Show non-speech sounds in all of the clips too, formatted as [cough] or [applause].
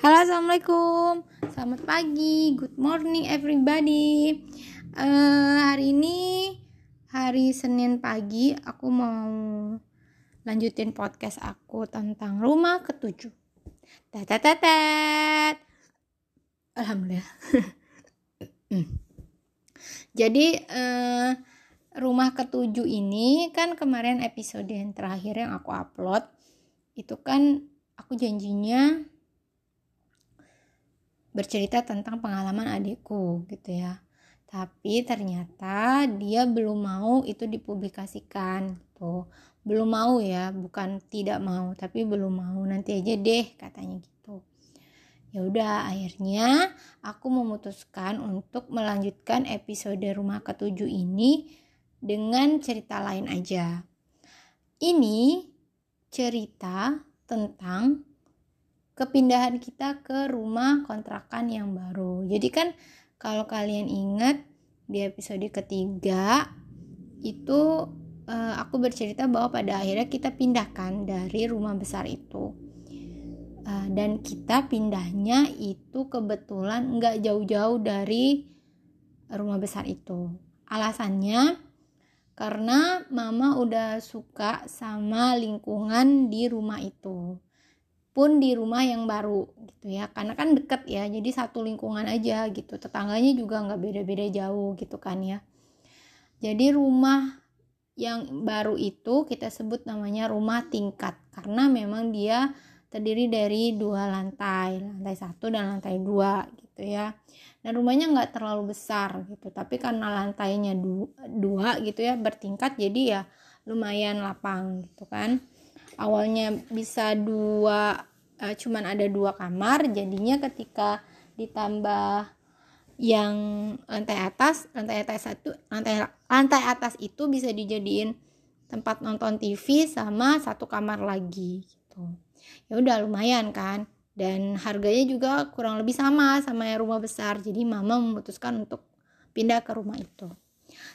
Halo assalamualaikum. Selamat pagi. Good morning everybody. Uh, Hari ini Hari Senin pagi Aku mau Lanjutin podcast aku Tentang rumah ketujuh. Tatatat Alhamdulillah. [laughs] Hmm. Jadi uh, Rumah ketujuh ini Kan kemarin episode yang terakhir Yang aku upload Itu kan Aku janjinya bercerita tentang pengalaman adikku gitu ya. Tapi ternyata dia belum mau itu dipublikasikan gitu. Belum mau ya bukan tidak mau tapi belum mau. Nanti aja deh katanya gitu. Ya udah akhirnya aku memutuskan untuk melanjutkan episode rumah ketujuh ini dengan cerita lain aja. Ini cerita tentang kepindahan kita ke rumah kontrakan yang baru. Jadi kan kalau kalian ingat di episode ketiga itu uh, aku bercerita bahwa pada akhirnya kita pindahkan dari rumah besar itu. Uh, dan kita pindahnya itu kebetulan nggak jauh-jauh dari rumah besar itu. Alasannya karena mama udah suka sama lingkungan di rumah itu. Pun di rumah yang baru gitu ya. Karena kan deket ya jadi satu lingkungan aja gitu. Tetangganya juga nggak beda-beda jauh gitu kan ya. Jadi rumah yang baru itu kita sebut namanya rumah tingkat. Karena memang dia terdiri dari dua lantai lantai satu dan lantai dua gitu ya. Dan rumahnya nggak terlalu besar gitu. Tapi karena lantainya dua, dua gitu ya bertingkat jadi ya lumayan lapang gitu kan. Awalnya bisa dua uh, cuman ada dua kamar jadinya ketika ditambah yang lantai atas lantai atas satu lantai lantai atas itu bisa dijadiin tempat nonton TV sama satu kamar lagi gitu ya udah lumayan kan. Dan harganya juga kurang lebih sama sama yang rumah besar. Jadi mama memutuskan untuk pindah ke rumah itu.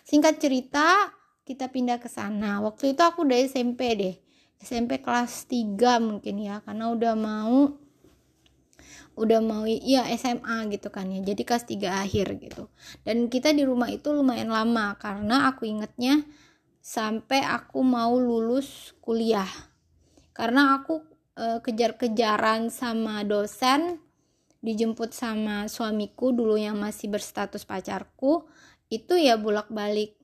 Singkat cerita kita pindah ke sana. Waktu itu aku udah SMP deh. SMP kelas 3 mungkin ya. Karena udah mau udah mau iya SMA gitu kan ya. Jadi kelas 3 akhir gitu. Dan kita di rumah itu lumayan lama. Karena aku ingetnya sampai aku mau lulus kuliah. Karena aku e, kejar-kejaran sama dosen dijemput sama suamiku dulu yang masih berstatus pacarku itu ya bolak-balik.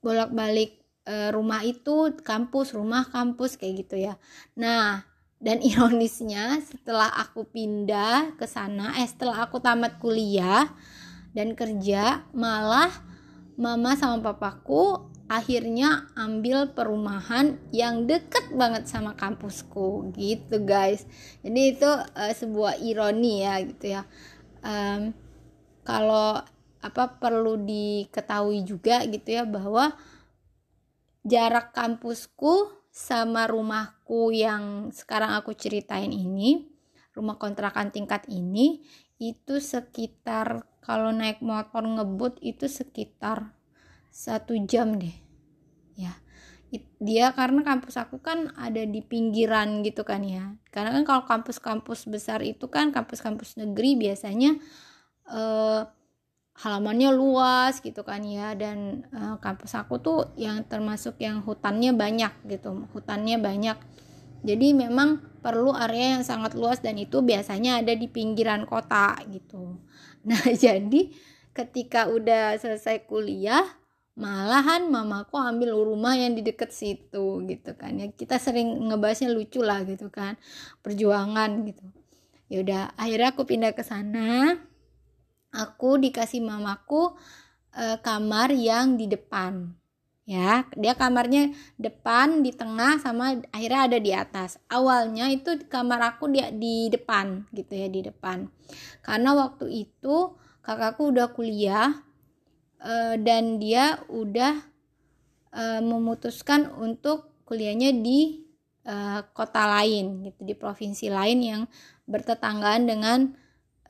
Bolak-balik e, rumah itu kampus rumah kampus kayak gitu ya. Nah dan [laughs] ironisnya setelah aku pindah ke sana eh setelah aku tamat kuliah dan kerja malah mama sama papaku akhirnya ambil perumahan yang deket banget sama kampusku. Gitu guys. Jadi itu uh, sebuah ironi ya gitu ya. Um, kalau apa perlu diketahui juga gitu ya bahwa jarak kampusku sama rumahku yang sekarang aku ceritain ini, rumah kontrakan tingkat ini itu sekitar kalau naik motor ngebut itu sekitar satu jam deh. Ya dia karena kampus aku kan ada di pinggiran gitu kan ya. Karena kan kalau kampus-kampus besar itu kan kampus-kampus negeri biasanya eh, halamannya luas gitu kan ya. Dan uh, kampus aku tuh yang termasuk yang hutannya banyak gitu hutannya banyak. Jadi memang perlu area yang sangat luas dan itu biasanya ada di pinggiran kota gitu. Nah [laughs] jadi ketika udah selesai kuliah malahan mamaku ambil rumah yang di deket situ gitu kan. Ya kita sering ngebahasnya lucu lah gitu kan. Perjuangan gitu. Ya udah akhirnya aku pindah ke sana. Aku dikasih mamaku e, kamar yang di depan. Ya dia kamarnya depan di tengah sama akhirnya ada di atas. Awalnya itu kamar aku dia di depan gitu ya di depan. Karena waktu itu kakakku udah kuliah e, dan dia udah e, memutuskan untuk kuliahnya di e, kota lain gitu di provinsi lain yang bertetanggaan dengan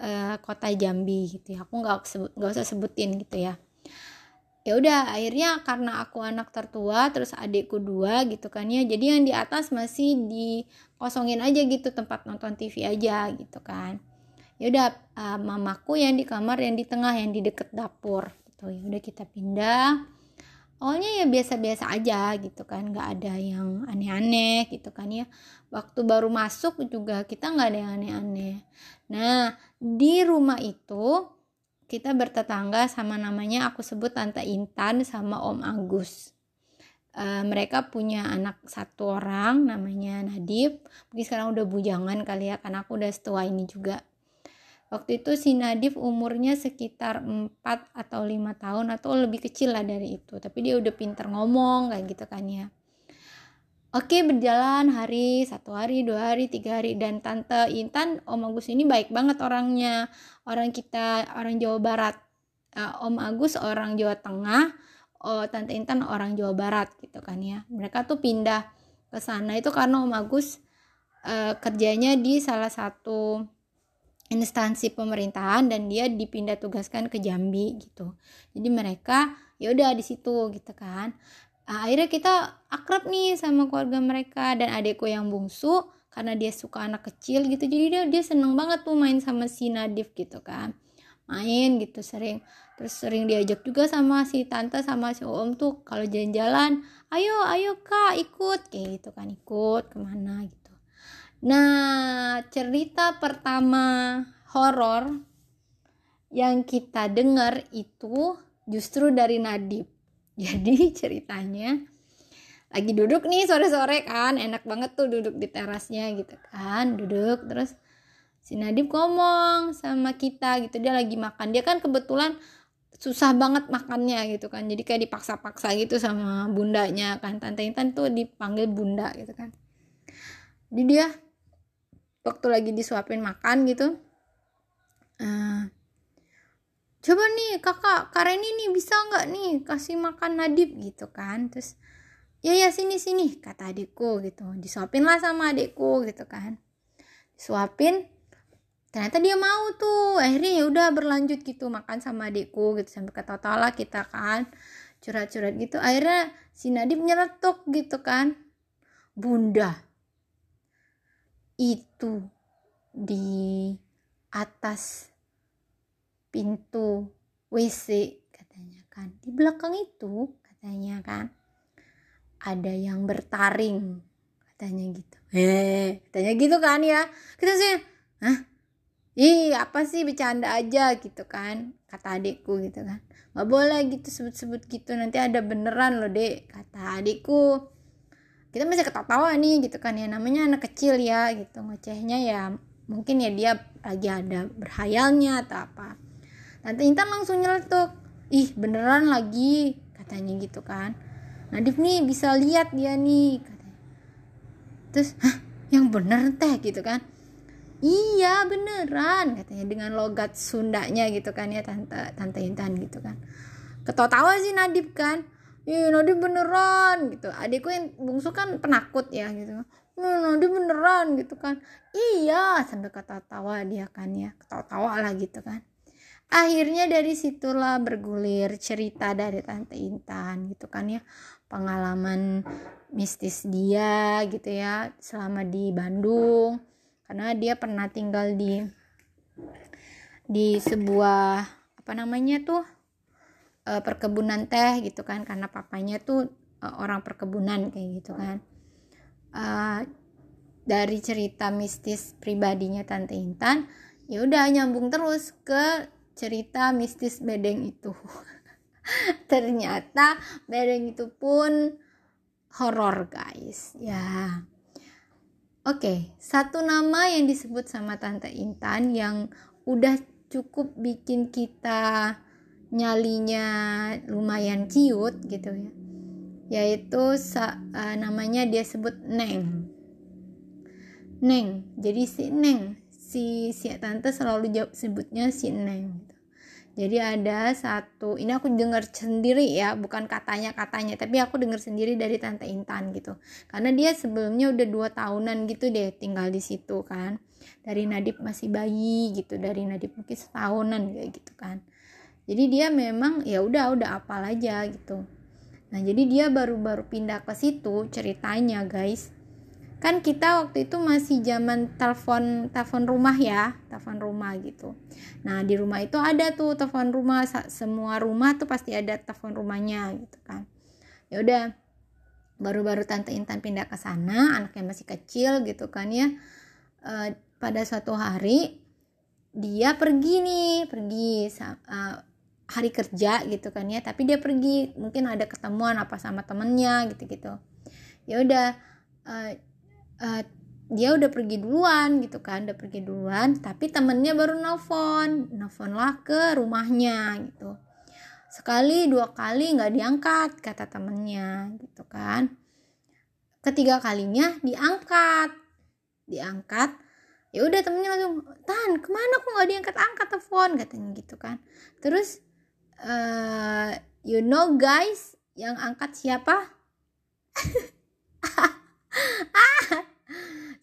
uh, kota Jambi gitu ya. Aku nggak nggak usah sebutin gitu ya. Ya udah akhirnya karena aku anak tertua terus adikku dua gitu kan ya jadi yang di atas masih dikosongin aja gitu tempat nonton TV aja gitu kan. Ya udah uh, mamaku yang di kamar yang di tengah yang di deket dapur gitu ya udah kita pindah. Awalnya ya biasa-biasa aja gitu kan nggak ada yang aneh-aneh gitu kan ya. Waktu baru masuk juga kita nggak ada yang aneh-aneh. Nah di rumah itu kita bertetangga sama namanya aku sebut tante Intan sama Om Agus. Uh, mereka punya anak satu orang namanya Nadib. Mungkin sekarang udah bujangan kali ya karena aku udah setua ini juga waktu itu si Nadif umurnya sekitar 4 atau 5 tahun atau lebih kecil lah dari itu. Tapi dia udah pinter ngomong kayak gitu kan ya. Oke berjalan hari satu hari dua hari tiga hari. Dan tante Intan Om Agus ini baik banget orangnya. Orang kita orang Jawa Barat. Uh, Om Agus orang Jawa Tengah oh tante Intan orang Jawa Barat gitu kan ya. Mereka tuh pindah ke sana itu karena Om Agus uh, kerjanya di salah satu instansi pemerintahan dan dia dipindah tugaskan ke Jambi gitu. Jadi mereka ya udah di situ gitu kan. Nah, akhirnya kita akrab nih sama keluarga mereka dan adekku yang bungsu karena dia suka anak kecil gitu. Jadi dia dia seneng banget tuh main sama si Nadif gitu kan. Main gitu sering. Terus sering diajak juga sama si tante sama si om tuh kalau jalan-jalan ayo ayo kak ikut. Kayak gitu kan ikut ke mana gitu nah cerita pertama horor yang kita dengar itu justru dari Nadif [laughs] jadi ceritanya lagi duduk nih sore-sore kan enak banget tuh duduk di terasnya gitu kan duduk. Terus si Nadib ngomong sama kita gitu dia lagi makan. Dia kan kebetulan susah banget makannya gitu kan jadi kayak dipaksa-paksa gitu sama bundanya kan. Tante Intan tuh dipanggil bunda gitu kan. Jadi dia waktu lagi disuapin makan gitu. Uh, coba nih kakak Kareni nih bisa nggak nih kasih makan Nadib gitu kan? Terus ya ya sini sini kata adikku gitu. Disuapin lah sama adikku gitu kan. Disuapin ternyata dia mau tuh. Akhirnya ya udah berlanjut gitu makan sama adikku gitu sampai lah kita kan. Curhat-curhat gitu. Akhirnya si Nadib nyeletuk gitu kan. Bunda itu di atas pintu WC katanya kan. Di belakang itu katanya kan ada yang bertaring katanya gitu. Eh katanya gitu kan ya. Kita sih hah? Ih apa sih bercanda aja gitu kan kata adikku gitu kan. Nggak boleh gitu sebut-sebut gitu nanti ada beneran loh dek kata adikku kita masih ketawa nih gitu kan ya. Namanya anak kecil ya gitu. Ngocehnya ya mungkin ya dia lagi ada berhayalnya atau apa. Tante Intan langsung nyeletuk ih beneran lagi? katanya gitu kan. Nadif nih bisa lihat dia nih katanya. Terus hah yang bener teh? gitu kan. Iya beneran katanya dengan logat Sundanya gitu kan ya tante tante Intan gitu kan. Ketawa-tawa sih Nadif kan iya Nadif beneran gitu. Adikku yang bungsu kan penakut ya gitu. Nadif beneran gitu kan. Iya sampai ketawa-tawa dia kan ya ketawa-tawa lah gitu kan. Akhirnya dari situlah bergulir cerita dari tante Intan gitu kan ya. Pengalaman mistis dia gitu ya selama di Bandung. Karena dia pernah tinggal di di sebuah apa namanya tuh uh, perkebunan teh gitu kan karena papanya tuh uh, orang perkebunan kayak gitu kan. Uh, dari cerita mistis pribadinya tante Intan ya udah nyambung terus ke cerita mistis bedeng itu. [laughs] Ternyata bedeng itu pun horor guys. Ya. Oke satu nama yang disebut sama tante Intan yang udah cukup bikin kita nyalinya lumayan ciut gitu ya. Yaitu uh, namanya dia sebut Neng. Neng. Jadi si Neng. Si si tante selalu jawab sebutnya si neng gitu. jadi ada satu ini aku dengar sendiri ya bukan katanya katanya tapi aku dengar sendiri dari tante Intan gitu. Karena dia sebelumnya udah dua tahunan gitu deh tinggal di situ kan. Dari Nadib masih bayi gitu dari Nadib mungkin setahunan kayak gitu kan jadi dia memang ya udah udah apal aja gitu. Nah jadi dia baru-baru pindah ke situ ceritanya guys. Kan kita waktu itu masih zaman telepon telepon rumah ya telepon rumah gitu. Nah di rumah itu ada tuh telepon rumah semua rumah tuh pasti ada telepon rumahnya gitu kan. Ya udah baru-baru tante Intan pindah ke sana anaknya masih kecil gitu kan ya. E, pada suatu hari dia pergi nih pergi uh, hari kerja gitu kan ya tapi dia pergi mungkin ada ketemuan apa sama temennya gitu gitu ya udah uh, uh, dia udah pergi duluan gitu kan udah pergi duluan tapi temennya baru nelfon nelfon lah ke rumahnya gitu. Sekali dua kali nggak diangkat kata temennya gitu kan. Ketiga kalinya diangkat diangkat. Ya udah temennya langsung tan ke mana kok nggak diangkat angkat telepon? katanya gitu kan. Terus uh, you know guys yang angkat siapa? [laughs]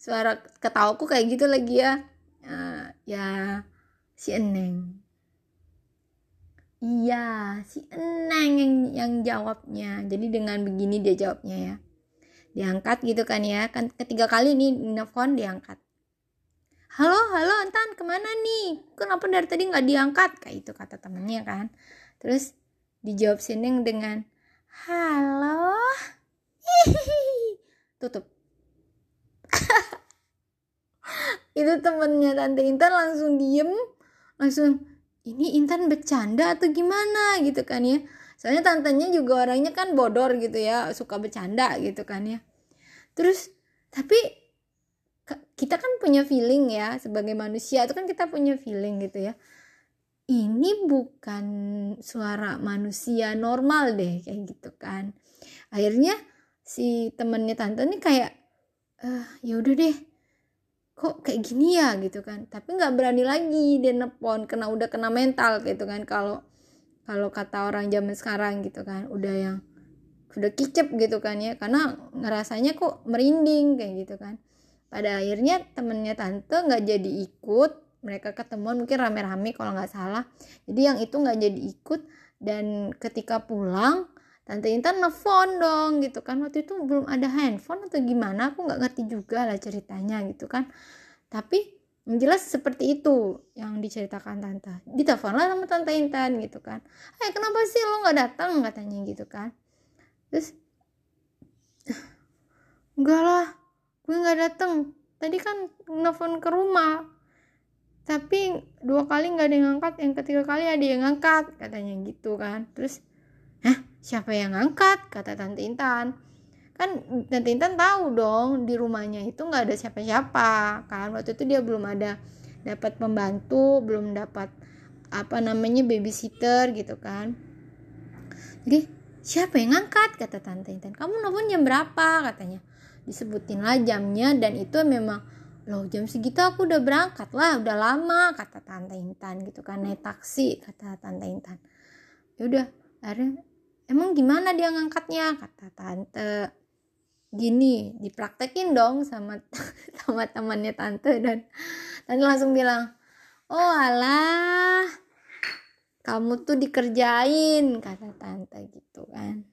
Suara ketawaku kayak gitu lagi ya. Uh, ya si Eneng. Iya si Eneng yang yang jawabnya. Jadi dengan begini dia jawabnya ya. Diangkat gitu kan ya. Kan ketiga kali nih nelfon diangkat. Halo halo Antan ke mana nih? Kenapa dari tadi nggak diangkat? Kayak itu kata temennya kan terus dijawab Sineng dengan halo? [laughs] Tutup. [laughs] Itu temennya tante Intan langsung diem langsung ini Intan bercanda atau gimana? Gitu kan ya. Soalnya tantenya juga orangnya kan bodor gitu ya suka bercanda gitu kan ya. Terus tapi kita kan punya feeling ya sebagai manusia itu kan kita punya feeling gitu ya ini bukan suara manusia normal deh kayak gitu kan. Akhirnya si temennya tante ini kayak eh ya udah deh kok kayak gini ya? Gitu kan. Tapi nggak berani lagi dia nepon kena udah kena mental gitu kan kalau kalau kata orang zaman sekarang gitu kan udah yang udah kicep gitu kan ya karena ngerasanya kok merinding kayak gitu kan. Pada akhirnya temennya tante nggak jadi ikut mereka ketemuan mungkin rame-rame kalau nggak salah. Jadi yang itu nggak jadi ikut dan ketika pulang tante Intan nelfon dong gitu kan. Waktu itu belum ada handphone atau gimana aku nggak ngerti juga lah ceritanya gitu kan. Tapi jelas seperti itu yang diceritakan tante. Ditelepon lah sama tante Intan gitu kan. Eh kenapa sih lo nggak datang? katanya gitu kan. Terus enggak lah gue nggak dateng tadi kan nelfon ke rumah tapi dua kali nggak ada yang ngangkat yang ketiga kali ada yang ngangkat katanya gitu kan. Terus Hah siapa yang ngangkat? kata tante Intan. Kan tante Intan tahu dong di rumahnya itu nggak ada siapa-siapa kan. Waktu itu dia belum ada dapat pembantu belum dapat apa namanya babysitter gitu kan. Jadi siapa yang ngangkat? kata tante Intan. Kamu nelfon jam berapa? katanya. Disebutin lah jamnya dan itu memang loh jam segitu aku udah berangkat. Lah udah lama kata tante Intan gitu kan. Naik taksi kata tante Intan. Ya udah emang gimana dia ngangkatnya? kata tante. Gini dipraktekin dong sama [laughs] sama temannya tante dan tante langsung bilang oh alah kamu tuh dikerjain kata tante gitu kan.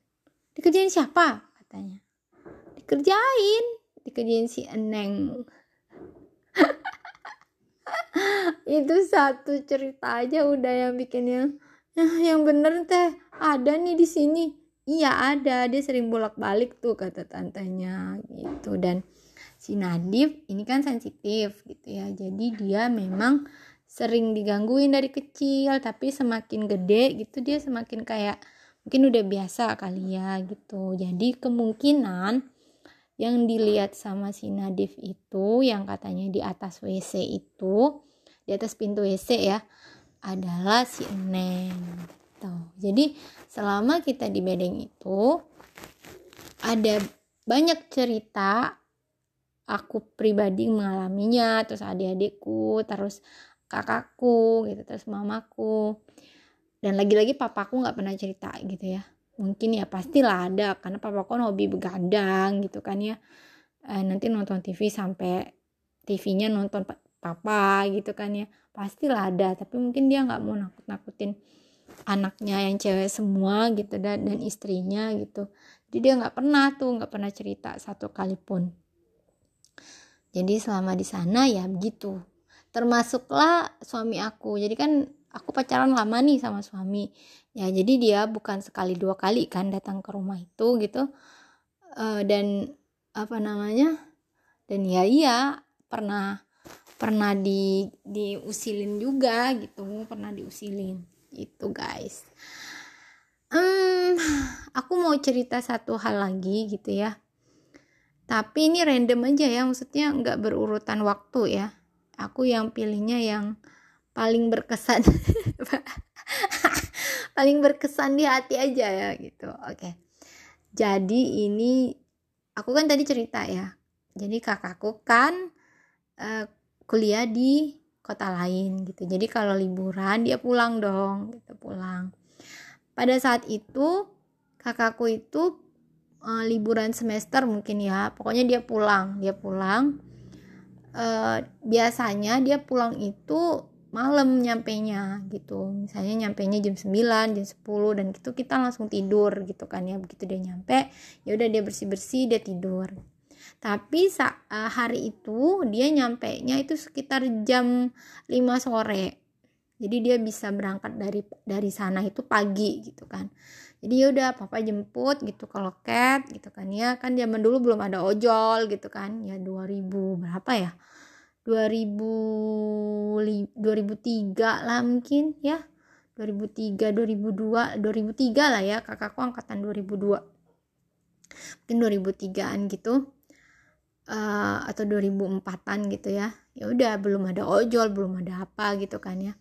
Dikerjain siapa? katanya. Kerjain dikerjain si Eneng [laughs] itu satu cerita aja udah yang bikinnya nah, yang bener teh ada nih di sini. Iya ada. Dia sering bolak balik tuh kata tantenya gitu. Dan si Nadif ini kan sensitif gitu ya. Jadi dia memang sering digangguin dari kecil tapi semakin gede gitu dia semakin kayak mungkin udah biasa kali ya gitu. Jadi kemungkinan yang dilihat sama si Nadif itu yang katanya di atas WC itu di atas pintu WC ya adalah si Neng. Tuh jadi selama kita di bedeng itu ada banyak cerita aku pribadi mengalaminya terus adik-adikku terus kakakku gitu terus mamaku dan lagi-lagi papaku nggak pernah cerita gitu ya mungkin ya pastilah ada karena papa kan hobi begadang gitu kan ya. Eh, nanti nonton TV sampai TV-nya nonton papa gitu kan ya. Pastilah ada tapi mungkin dia nggak mau nakut nakutin anaknya yang cewek semua gitu dan dan istrinya gitu. Jadi dia nggak pernah tuh nggak pernah cerita satu kali pun. Jadi selama di sana ya begitu. Termasuklah suami aku. Jadi kan aku pacaran lama nih sama suami ya jadi dia bukan sekali dua kali kan datang ke rumah itu gitu. Uh, dan apa namanya? Dan ya iya pernah pernah di diusilin juga gitu pernah diusilin itu guys. Hmm, aku mau cerita satu hal lagi gitu ya. Tapi ini random aja ya maksudnya nggak berurutan waktu ya. Aku yang pilihnya yang paling berkesan [laughs] paling berkesan di hati aja ya gitu. Oke. Jadi ini aku kan tadi cerita ya. Jadi kakakku kan uh, kuliah di kota lain gitu. Jadi kalau liburan dia pulang dong gitu pulang. Pada saat itu kakakku itu uh, liburan semester mungkin ya. Pokoknya dia pulang dia pulang. Uh, biasanya dia pulang itu malam nyampe nya gitu. Misalnya nyampe nya jam 9 jam 10 dan gitu kita langsung tidur gitu kan ya. Begitu dia nyampe ya udah dia bersih bersih dia tidur. Tapi uh, hari itu dia nyampe nya itu sekitar jam 5 sore. Jadi dia bisa berangkat dari dari sana itu pagi gitu kan. Jadi ya udah papa jemput gitu ke loket gitu kan ya. Kan zaman dulu belum ada ojol gitu kan. Ya 2000 berapa ya 2000 2003 lah mungkin ya. 2003 2002 2003 lah ya kakakku angkatan 2002 mungkin 2003an gitu uh, atau 2004an gitu ya. Ya udah belum ada ojol belum ada apa gitu kan ya.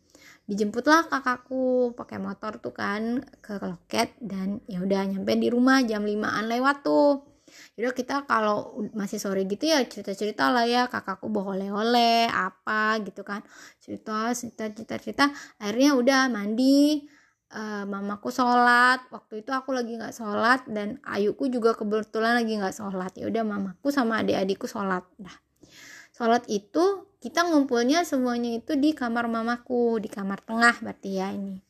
Dijemputlah kakakku pakai motor tuh kan ke loket dan ya udah nyampe di rumah jam 5an lewat tuh Yaudah kita kalau masih sore gitu ya cerita-cerita lah ya kakakku bawa oleh-oleh apa gitu kan. Cerita cerita cerita cerita. Akhirnya udah mandi uh, mamaku sholat. Waktu itu aku lagi nggak sholat dan ayuku juga kebetulan lagi nggak sholat. Ya udah mamaku sama adik-adikku sholat. Dah sholat itu kita ngumpulnya semuanya itu di kamar mamaku di kamar tengah berarti ya ini.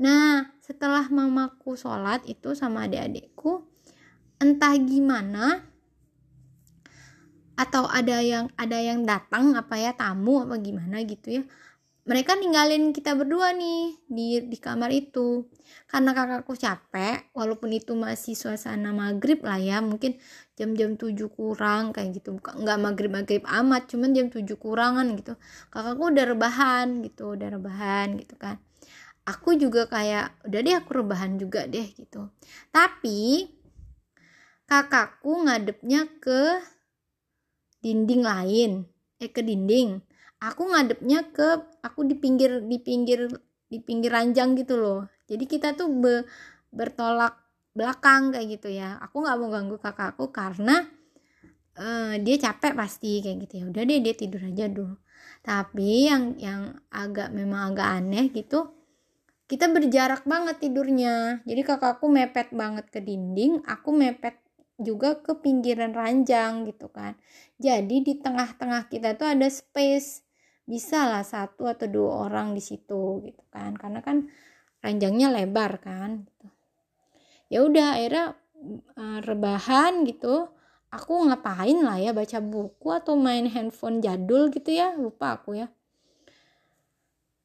Nah setelah mamaku sholat itu sama adik-adikku entah gimana atau ada yang ada yang datang apa ya tamu apa gimana gitu ya mereka ninggalin kita berdua nih di di kamar itu. Karena kakakku capek walaupun itu masih suasana maghrib lah ya mungkin jam-jam 7 kurang kayak gitu. Nggak maghrib maghrib amat cuman jam 7 kurangan gitu. Kakakku udah rebahan gitu udah rebahan gitu kan. Aku juga kayak udah deh aku rebahan juga deh gitu. Tapi kakakku ngadepnya ke dinding lain. Eh ke dinding. Aku ngadepnya ke aku di pinggir di pinggir di pinggir ranjang gitu loh. Jadi kita tuh be, bertolak belakang kayak gitu ya. Aku nggak mau ganggu kakakku karena uh, dia capek pasti kayak gitu ya. Udah deh dia tidur aja dulu. Tapi yang yang agak memang agak aneh gitu kita berjarak banget tidurnya. Jadi kakakku mepet banget ke dinding aku mepet juga ke pinggiran ranjang gitu kan. Jadi di tengah-tengah kita tuh ada space. Bisa lah satu atau dua orang di situ gitu kan. Karena kan ranjangnya lebar kan gitu. ya udah akhirnya uh, rebahan gitu. Aku ngapain lah ya baca buku atau main handphone jadul gitu ya? Lupa aku ya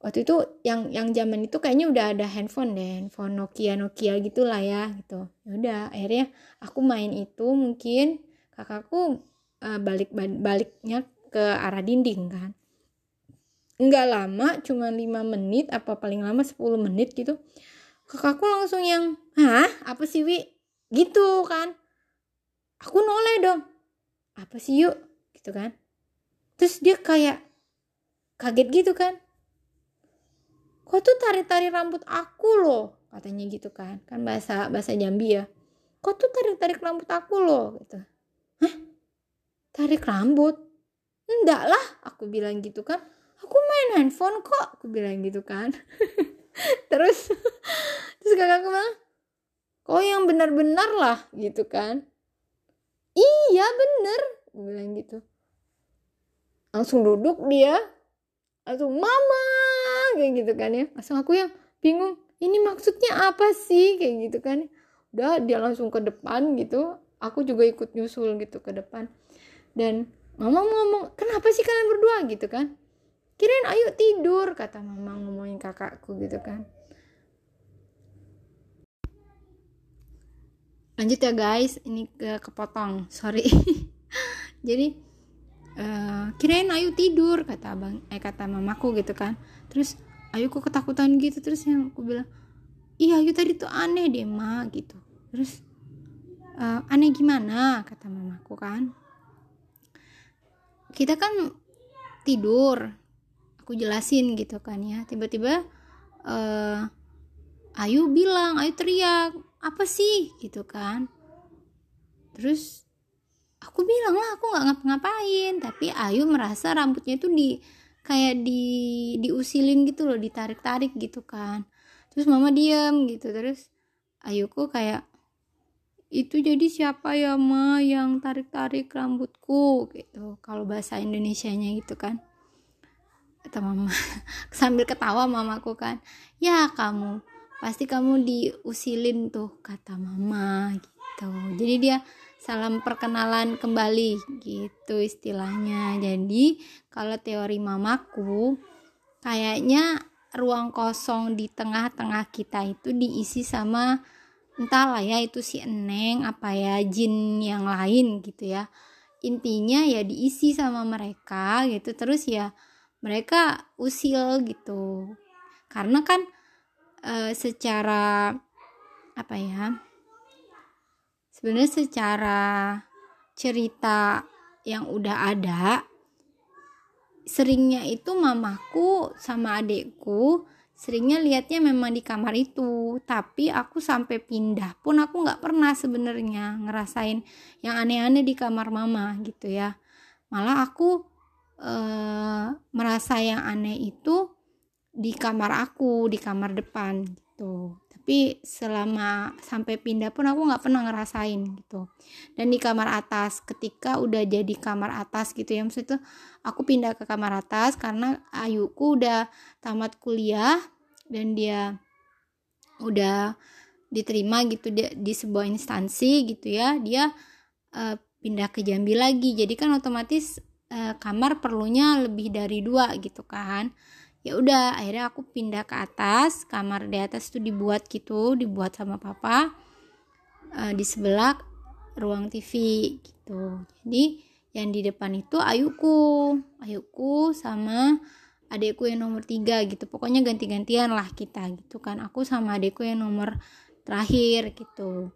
waktu itu yang yang zaman itu kayaknya udah ada handphone deh handphone Nokia Nokia gitulah ya gitu. Ya udah akhirnya aku main itu mungkin kakakku uh, balik baliknya ke arah dinding kan. Nggak lama cuma 5 menit apa paling lama 10 menit gitu kakakku langsung yang hah? Apa sih Wi? Gitu kan. Aku noleh dong. Apa sih yuk? Gitu kan. Terus dia kayak kaget gitu kan kok tuh tarik-tarik rambut aku loh katanya gitu kan. Kan bahasa bahasa Jambi ya. Kok tuh tarik-tarik rambut aku loh gitu. Hah? Tarik rambut? Enggak lah aku bilang gitu kan. Aku main handphone kok aku bilang gitu kan. [laughs] Terus [laughs] terus kakakku bilang kok yang benar-benar lah gitu kan. Iya bener aku bilang gitu. Langsung duduk dia. Langsung mama kayak gitu kan ya. Langsung aku yang bingung ini maksudnya apa sih? Kayak gitu kan. Udah dia langsung ke depan gitu. Aku juga ikut nyusul gitu ke depan. Dan mama ngomong kenapa sih kalian berdua? Gitu kan. Kirain ayo tidur kata mama ngomongin kakakku gitu kan. Lanjut ya guys. Ini ke kepotong. Sorry. [laughs] Jadi uh, kirain ayu tidur kata abang eh kata mamaku gitu kan terus ayu kok ketakutan gitu? Terus yang aku bilang iya ayu tadi tuh aneh deh ma gitu. Terus uh, aneh gimana? kata mamaku kan. Kita kan tidur aku jelasin gitu kan ya. Tiba-tiba uh, Ayu bilang Ayu teriak apa sih? gitu kan. Terus aku bilang lah aku nggak ngapa-ngapain tapi Ayu merasa rambutnya itu di kayak di diusilin gitu loh ditarik-tarik gitu kan. Terus mama diem gitu terus Ayuku kayak itu jadi siapa ya ma yang tarik-tarik rambutku? Gitu kalau bahasa Indonesianya gitu kan. Kata mama [laughs] sambil ketawa mamaku kan. Ya kamu pasti kamu diusilin tuh kata mama gitu. Jadi dia salam perkenalan kembali gitu istilahnya. Jadi kalau teori mamaku kayaknya ruang kosong di tengah-tengah kita itu diisi sama entahlah ya itu si eneng apa ya jin yang lain gitu ya. Intinya ya diisi sama mereka gitu terus ya mereka usil gitu. Karena kan e, secara apa ya sebenarnya secara cerita yang udah ada seringnya itu mamaku sama adekku seringnya liatnya memang di kamar itu. Tapi aku sampai pindah pun aku nggak pernah sebenarnya ngerasain yang aneh-aneh di kamar mama gitu ya. Malah aku e, merasa yang aneh itu di kamar aku di kamar depan gitu tapi selama sampai pindah pun aku nggak pernah ngerasain gitu. Dan di kamar atas ketika udah jadi kamar atas gitu ya maksudnya aku pindah ke kamar atas karena Ayuku udah tamat kuliah dan dia udah diterima gitu di, di sebuah instansi gitu ya dia uh, pindah ke Jambi lagi. Jadi kan otomatis uh, kamar perlunya lebih dari dua gitu kan ya udah akhirnya aku pindah ke atas kamar di atas itu dibuat gitu dibuat sama papa uh, di sebelah ruang TV gitu. Jadi yang di depan itu ayuku ayuku sama adekku yang nomor tiga gitu. Pokoknya ganti-gantian lah kita gitu kan. Aku sama adekku yang nomor terakhir gitu.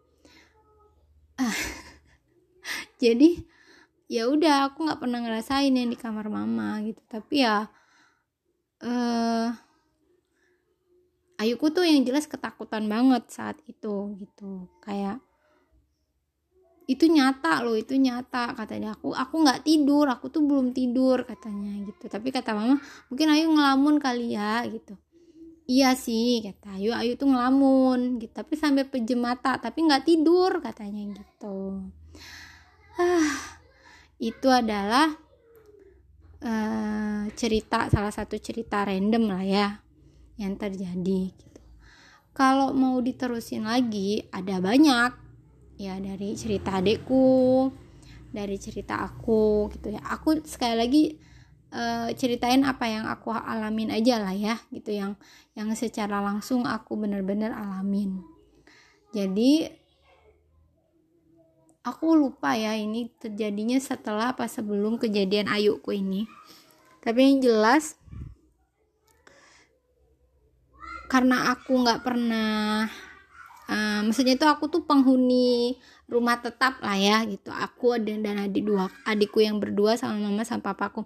Ah, [laughs] jadi ya udah aku nggak pernah ngerasain yang di kamar mama gitu. Tapi ya uh, Ayuku tuh yang jelas ketakutan banget saat itu gitu. Kayak itu nyata loh itu nyata katanya. Aku aku nggak tidur aku tuh belum tidur katanya gitu. Tapi kata mama mungkin Ayu ngelamun kali ya gitu. Iya sih kata Ayu. Ayu tuh ngelamun gitu. Tapi sampai pejam mata tapi nggak tidur katanya gitu. Ah itu adalah uh, cerita salah satu cerita random lah ya yang terjadi gitu. Kalau mau diterusin lagi ada banyak ya dari cerita adekku, dari cerita aku gitu ya. Aku sekali lagi uh, ceritain apa yang aku alamin aja lah ya gitu yang yang secara langsung aku bener-bener alamin. Jadi aku lupa ya ini terjadinya setelah apa sebelum kejadian ayuku ini. Tapi yang jelas karena aku nggak pernah uh, maksudnya itu aku tuh penghuni rumah tetap lah ya gitu. Aku dan dan adik dua adikku yang berdua sama mama sama papaku.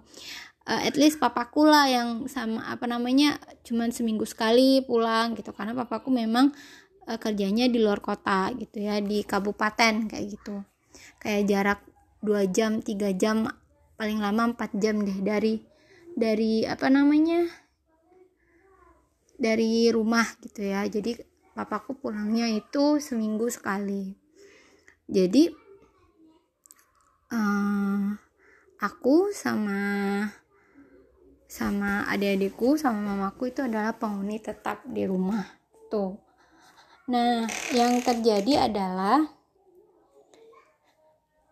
Uh, at least papaku lah yang sama apa namanya cuman seminggu sekali pulang gitu. Karena papaku memang uh, kerjanya di luar kota gitu ya di kabupaten kayak gitu. Kayak jarak 2 jam 3 jam paling lama 4 jam deh dari dari apa namanya? Dari rumah gitu ya. Jadi papaku pulangnya itu seminggu sekali. Jadi uh, aku sama sama adik-adikku sama mamaku itu adalah penghuni tetap di rumah. Gitu nah yang terjadi adalah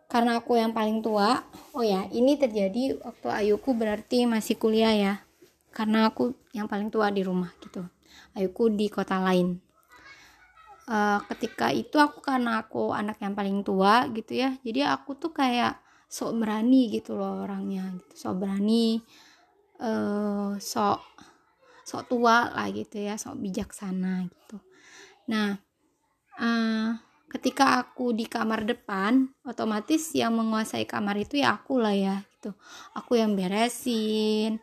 karena aku yang paling tua oh ya ini terjadi waktu ayuku berarti masih kuliah ya karena aku yang paling tua di rumah gitu ayuku di kota lain. Uh, ketika itu aku karena aku anak yang paling tua gitu ya jadi aku tuh kayak sok berani gitu loh orangnya gitu sok berani uh, sok sok tua lah gitu ya sok bijaksana gitu nah uh, ketika aku di kamar depan otomatis yang menguasai kamar itu ya aku lah ya gitu. Aku yang beresin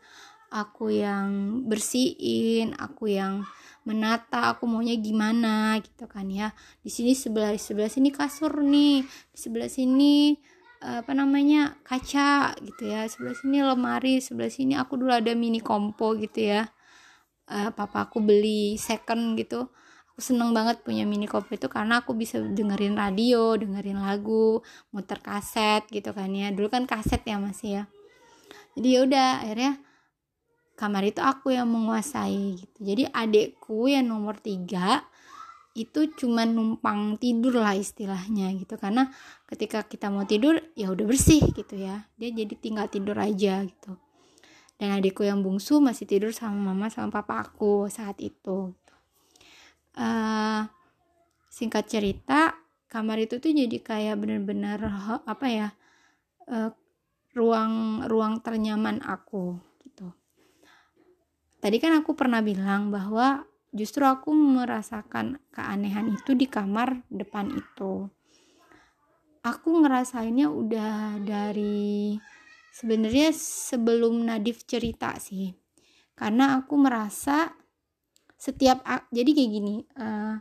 aku yang bersihin aku yang menata aku maunya gimana gitu kan ya. Di sini sebelah sebelah sini kasur nih di sebelah sini apa namanya kaca gitu ya. Sebelah sini lemari sebelah sini aku dulu ada mini kompo gitu ya. Uh, papa aku beli second gitu aku seneng banget punya mini kopi itu karena aku bisa dengerin radio dengerin lagu muter kaset gitu kan ya. Dulu kan kaset ya masih ya. Jadi ya udah akhirnya kamar itu aku yang menguasai gitu. Jadi adekku yang nomor tiga itu cuma numpang tidur lah istilahnya gitu. Karena ketika kita mau tidur ya udah bersih gitu ya. Dia jadi tinggal tidur aja gitu. Dan adikku yang bungsu masih tidur sama mama sama papa aku saat itu uh, singkat cerita kamar itu tuh jadi kayak bener-bener apa ya uh, ruang ruang ternyaman aku gitu. Tadi kan aku pernah bilang bahwa justru aku merasakan keanehan itu di kamar depan itu. Aku ngerasainnya udah dari sebenarnya sebelum Nadif cerita sih. Karena aku merasa setiap jadi kayak gini uh,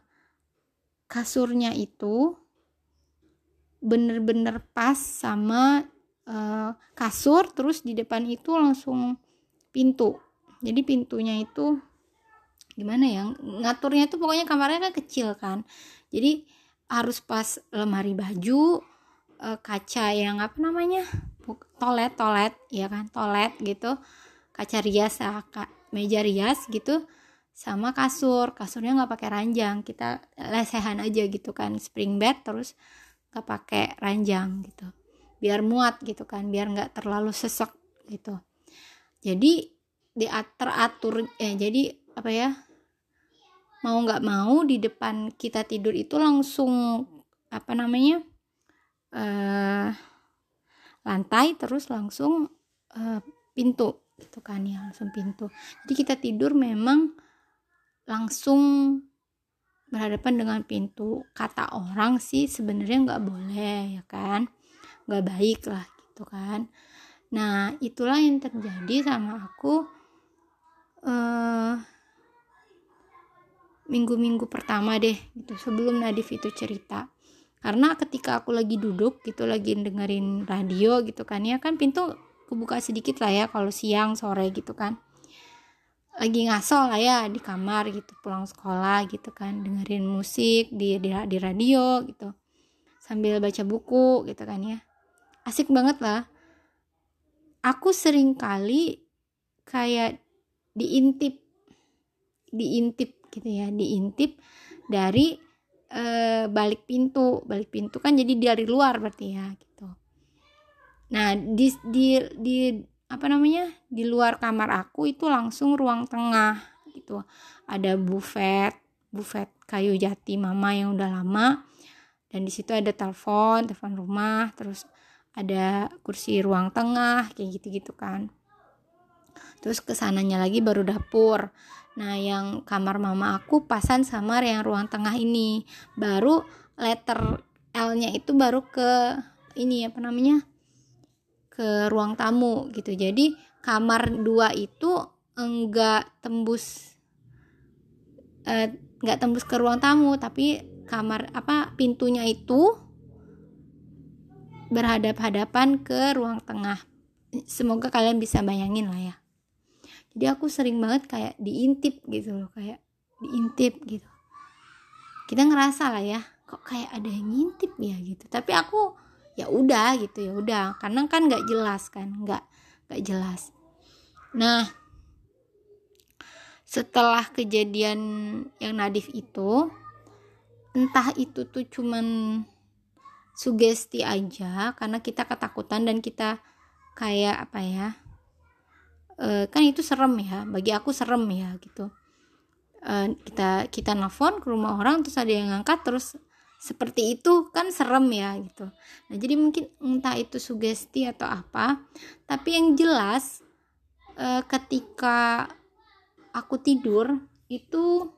kasurnya itu bener-bener pas sama uh, kasur terus di depan itu langsung pintu. Jadi pintunya itu gimana ya ngaturnya itu pokoknya kamarnya kan kecil kan. Jadi harus pas lemari baju uh, kaca yang apa namanya toilet toilet ya kan toilet gitu kaca rias meja rias gitu sama kasur. Kasurnya nggak pakai ranjang. Kita lesehan aja gitu kan. Spring bed terus nggak pakai ranjang gitu. Biar muat gitu kan. Biar nggak terlalu sesek gitu. Jadi di teratur eh jadi apa ya? Mau nggak mau di depan kita tidur itu langsung apa namanya? Eh lantai terus langsung uh, pintu gitu kan ya langsung pintu. Jadi kita tidur memang langsung berhadapan dengan pintu. Kata orang sih sebenarnya nggak boleh ya kan? Nggak baik lah gitu kan? Nah itulah yang terjadi sama aku uh, minggu-minggu pertama deh gitu sebelum Nadif itu cerita. Karena ketika aku lagi duduk gitu lagi dengerin radio gitu kan ya kan pintu kebuka sedikit lah ya kalau siang sore gitu kan lagi ngaso lah ya di kamar gitu pulang sekolah gitu kan dengerin musik di di, di radio gitu sambil baca buku gitu kan ya. Asik banget lah. Aku sering kali kayak diintip diintip gitu ya diintip dari e, balik pintu balik pintu kan jadi dari luar berarti ya gitu. Nah di di di apa namanya di luar kamar aku itu langsung ruang tengah gitu. Ada buffet buffet kayu jati mama yang udah lama. Dan di situ ada telepon telepon rumah terus ada kursi ruang tengah kayak gitu gitu kan. Terus ke sananya lagi baru dapur. Nah yang kamar mama aku pasan sama yang ruang tengah ini. Baru letter L nya itu baru ke ini apa namanya ke ruang tamu gitu. Jadi kamar dua itu enggak tembus eh, enggak tembus ke ruang tamu tapi kamar apa pintunya itu berhadap-hadapan ke ruang tengah. Semoga kalian bisa bayangin lah ya. Jadi aku sering banget kayak diintip gitu loh kayak diintip gitu. Kita ngerasa lah ya kok kayak ada yang ngintip ya gitu. Tapi aku ya udah gitu ya udah. Karena kan nggak jelas kan nggak nggak jelas. Nah setelah kejadian yang nadif itu entah itu tuh cuman sugesti aja karena kita ketakutan dan kita kayak apa ya e, kan itu serem ya bagi aku serem ya gitu. E, kita kita nelfon ke rumah orang terus ada yang ngangkat terus seperti itu kan serem ya gitu. Nah jadi mungkin entah itu sugesti atau apa tapi yang jelas e, ketika aku tidur itu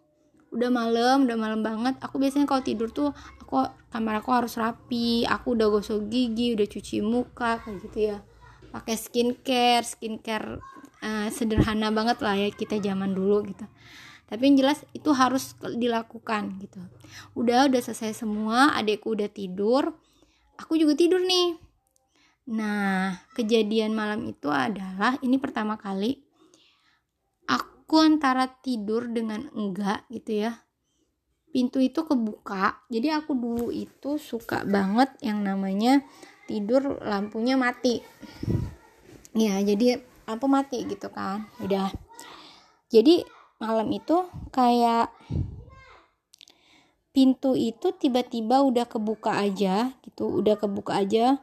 udah malam udah malam banget aku biasanya kalau tidur tuh aku kamar aku harus rapi aku udah gosok gigi udah cuci muka kayak gitu ya. Pakai skincare skincare uh, sederhana banget lah ya kita zaman dulu gitu tapi yang jelas itu harus dilakukan gitu. Udah udah selesai semua adekku udah tidur aku juga tidur nih. Nah kejadian malam itu adalah ini pertama kali aku antara tidur dengan enggak gitu ya. Pintu itu kebuka jadi aku dulu itu suka banget yang namanya tidur lampunya mati. Ya jadi lampu mati gitu kan udah. Jadi malam itu kayak pintu itu tiba-tiba udah kebuka aja gitu udah kebuka aja.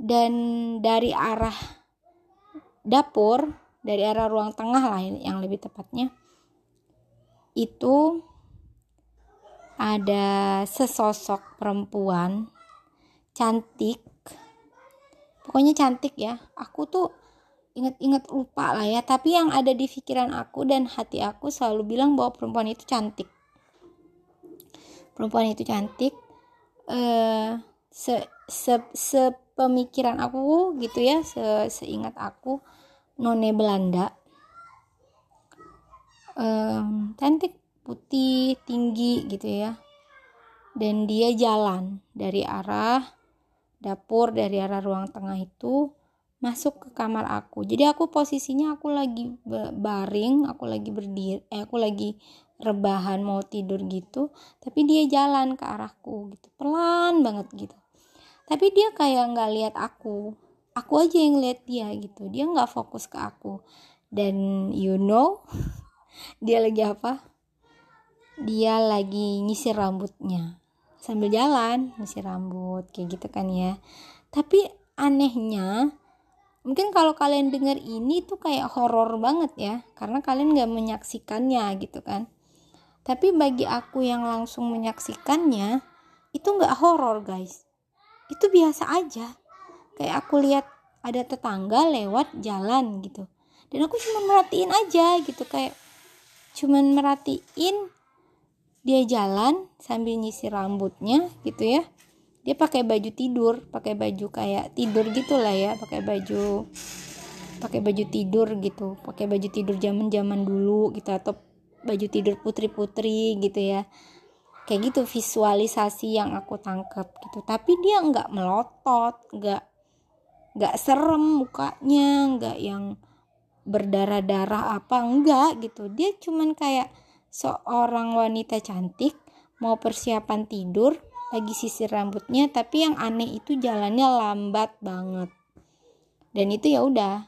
Dan dari arah dapur dari arah ruang tengah lah yang lebih tepatnya itu ada sesosok perempuan cantik. Pokoknya cantik ya. Aku tuh inget-inget lupa lah ya. Tapi yang ada di pikiran aku dan hati aku selalu bilang bahwa perempuan itu cantik. Perempuan itu cantik. Eh se, se, se pemikiran aku gitu ya se, seingat aku none Belanda. Um, cantik putih tinggi gitu ya. Dan dia jalan dari arah dapur dari arah ruang tengah itu masuk ke kamar aku. Jadi aku posisinya aku lagi baring aku lagi berdiri eh aku lagi rebahan mau tidur gitu tapi dia jalan ke arahku gitu. Pelan banget gitu. Tapi dia kayak nggak lihat aku. Aku aja yang lihat dia gitu. Dia nggak fokus ke aku. Dan you know [laughs] dia lagi apa? Dia lagi nyisir rambutnya. Sambil jalan nyisir rambut kayak gitu kan ya. Tapi anehnya mungkin kalau kalian dengar ini tuh kayak horor banget ya karena kalian nggak menyaksikannya gitu kan. Tapi bagi aku yang langsung menyaksikannya itu nggak horor guys. Itu biasa aja. Kayak aku lihat ada tetangga lewat jalan gitu. Dan aku cuma merhatiin aja gitu kayak cuman merhatiin dia jalan sambil nyisir rambutnya gitu ya dia pakai baju tidur pakai baju kayak tidur gitulah ya pakai baju pakai baju tidur gitu pakai baju tidur zaman zaman dulu gitu atau baju tidur putri putri gitu ya. Kayak gitu visualisasi yang aku tangkap gitu. Tapi dia nggak melotot nggak nggak serem mukanya nggak yang berdarah-darah apa enggak gitu. Dia cuman kayak seorang wanita cantik mau persiapan tidur lagi sisir rambutnya tapi yang aneh itu jalannya lambat banget. Dan itu ya udah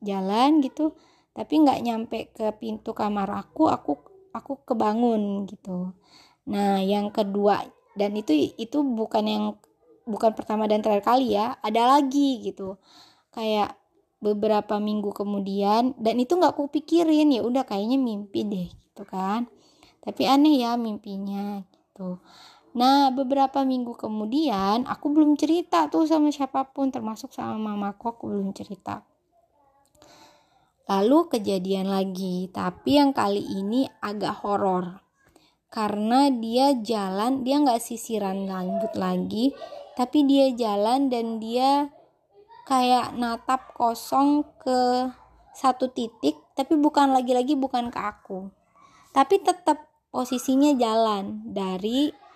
jalan gitu tapi nggak nyampe ke pintu kamar aku aku aku kebangun gitu. Nah yang kedua dan itu itu bukan yang bukan pertama dan terakhir kali ya ada lagi gitu. Kayak beberapa minggu kemudian dan itu nggak aku pikirin ya udah kayaknya mimpi deh gitu kan. Tapi aneh ya mimpinya gitu nah beberapa minggu kemudian aku belum cerita tuh sama siapa pun termasuk sama mamaku aku belum cerita. Lalu kejadian lagi tapi yang kali ini agak horor. Karena dia jalan dia nggak sisiran rambut lagi tapi dia jalan dan dia kayak natap kosong ke satu titik tapi bukan lagi-lagi bukan ke aku. Tapi tetap posisinya jalan dari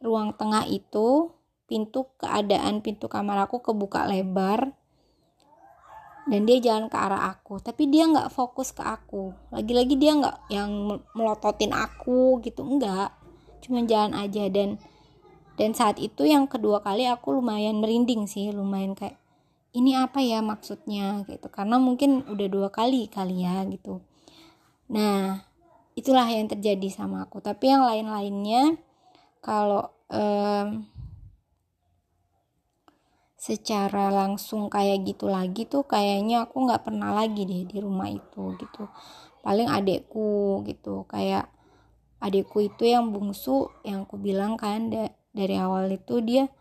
ruang tengah itu pintu keadaan pintu kamar aku kebuka lebar dan dia jalan ke arah aku. Tapi dia nggak fokus ke aku. Lagi-lagi dia nggak yang melototin aku gitu enggak cuma jalan aja dan dan saat itu yang kedua kali aku lumayan merinding sih lumayan kayak ini apa ya maksudnya? gitu. Karena mungkin udah dua kali kali ya gitu. Nah itulah yang terjadi sama aku. Tapi yang lain-lainnya kalau um, secara langsung kayak gitu lagi tuh kayaknya aku nggak pernah lagi deh di rumah itu gitu. Paling adekku gitu kayak adekku itu yang bungsu yang aku bilang kan da dari awal itu dia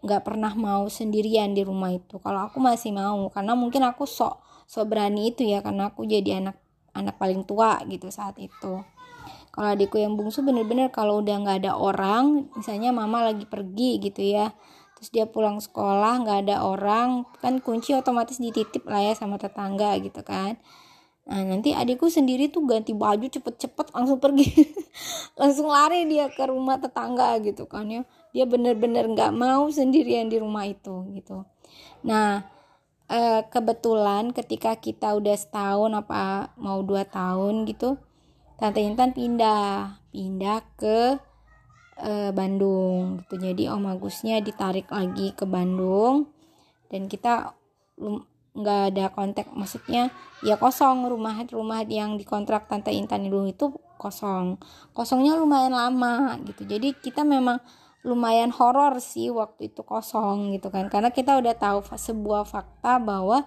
nggak pernah mau sendirian di rumah itu. Kalau aku masih mau karena mungkin aku sok sok berani itu ya karena aku jadi anak anak paling tua gitu saat itu kalau adikku yang bungsu bener-bener kalau udah nggak ada orang misalnya mama lagi pergi gitu ya terus dia pulang sekolah nggak ada orang kan kunci otomatis dititip lah ya sama tetangga gitu kan. Nah nanti adikku sendiri tuh ganti baju cepet-cepet langsung pergi [laughs] langsung lari dia ke rumah tetangga gitu kan ya. Dia bener-bener nggak mau sendirian di rumah itu gitu. Nah eh, kebetulan ketika kita udah setahun apa mau dua tahun gitu tante Intan pindah pindah ke eh, Bandung gitu. Jadi Om Agusnya ditarik lagi ke Bandung dan kita nggak ada kontak maksudnya ya kosong. Rumah rumah yang dikontrak tante Intan dulu itu kosong. Kosongnya lumayan lama gitu. Jadi kita memang lumayan horor sih waktu itu kosong gitu kan. Karena kita udah tahu sebuah fakta bahwa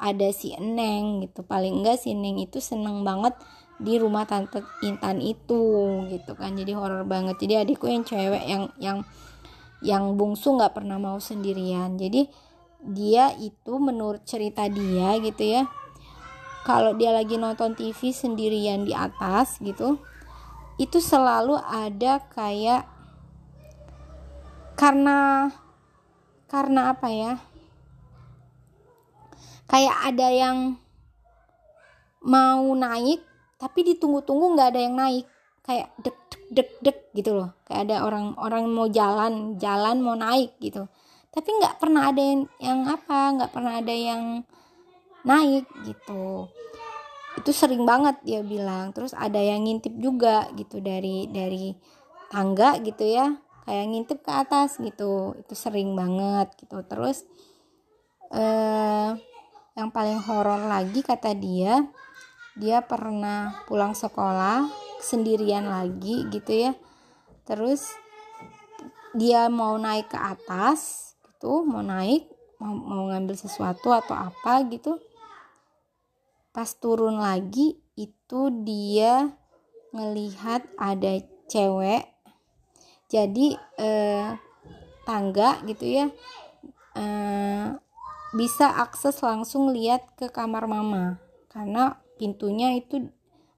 ada si Eneng gitu. Paling enggak si Eneng itu seneng banget di rumah tante Intan itu gitu kan. Jadi horor banget. Jadi adikku yang cewek yang yang yang bungsu nggak pernah mau sendirian. Jadi dia itu menurut cerita dia gitu ya kalau dia lagi nonton TV sendirian di atas gitu itu selalu ada kayak karena karena apa ya kayak ada yang mau naik tapi ditunggu-tunggu nggak ada yang naik. Kayak dek dek dek dek gitu loh. Kayak ada orang orang mau jalan jalan mau naik gitu. Tapi nggak pernah ada yang, yang apa nggak pernah ada yang naik gitu. Itu sering banget dia bilang. Terus ada yang ngintip juga gitu dari dari tangga gitu ya. Kayak ngintip ke atas gitu. Itu sering banget gitu. Terus eh yang paling horor lagi kata dia dia pernah pulang sekolah sendirian lagi gitu ya. Terus dia mau naik ke atas gitu mau naik mau, mau ngambil sesuatu atau apa gitu. Pas turun lagi itu dia ngelihat ada cewek. Jadi eh, tangga gitu ya eh, bisa akses langsung lihat ke kamar mama. Karena pintunya itu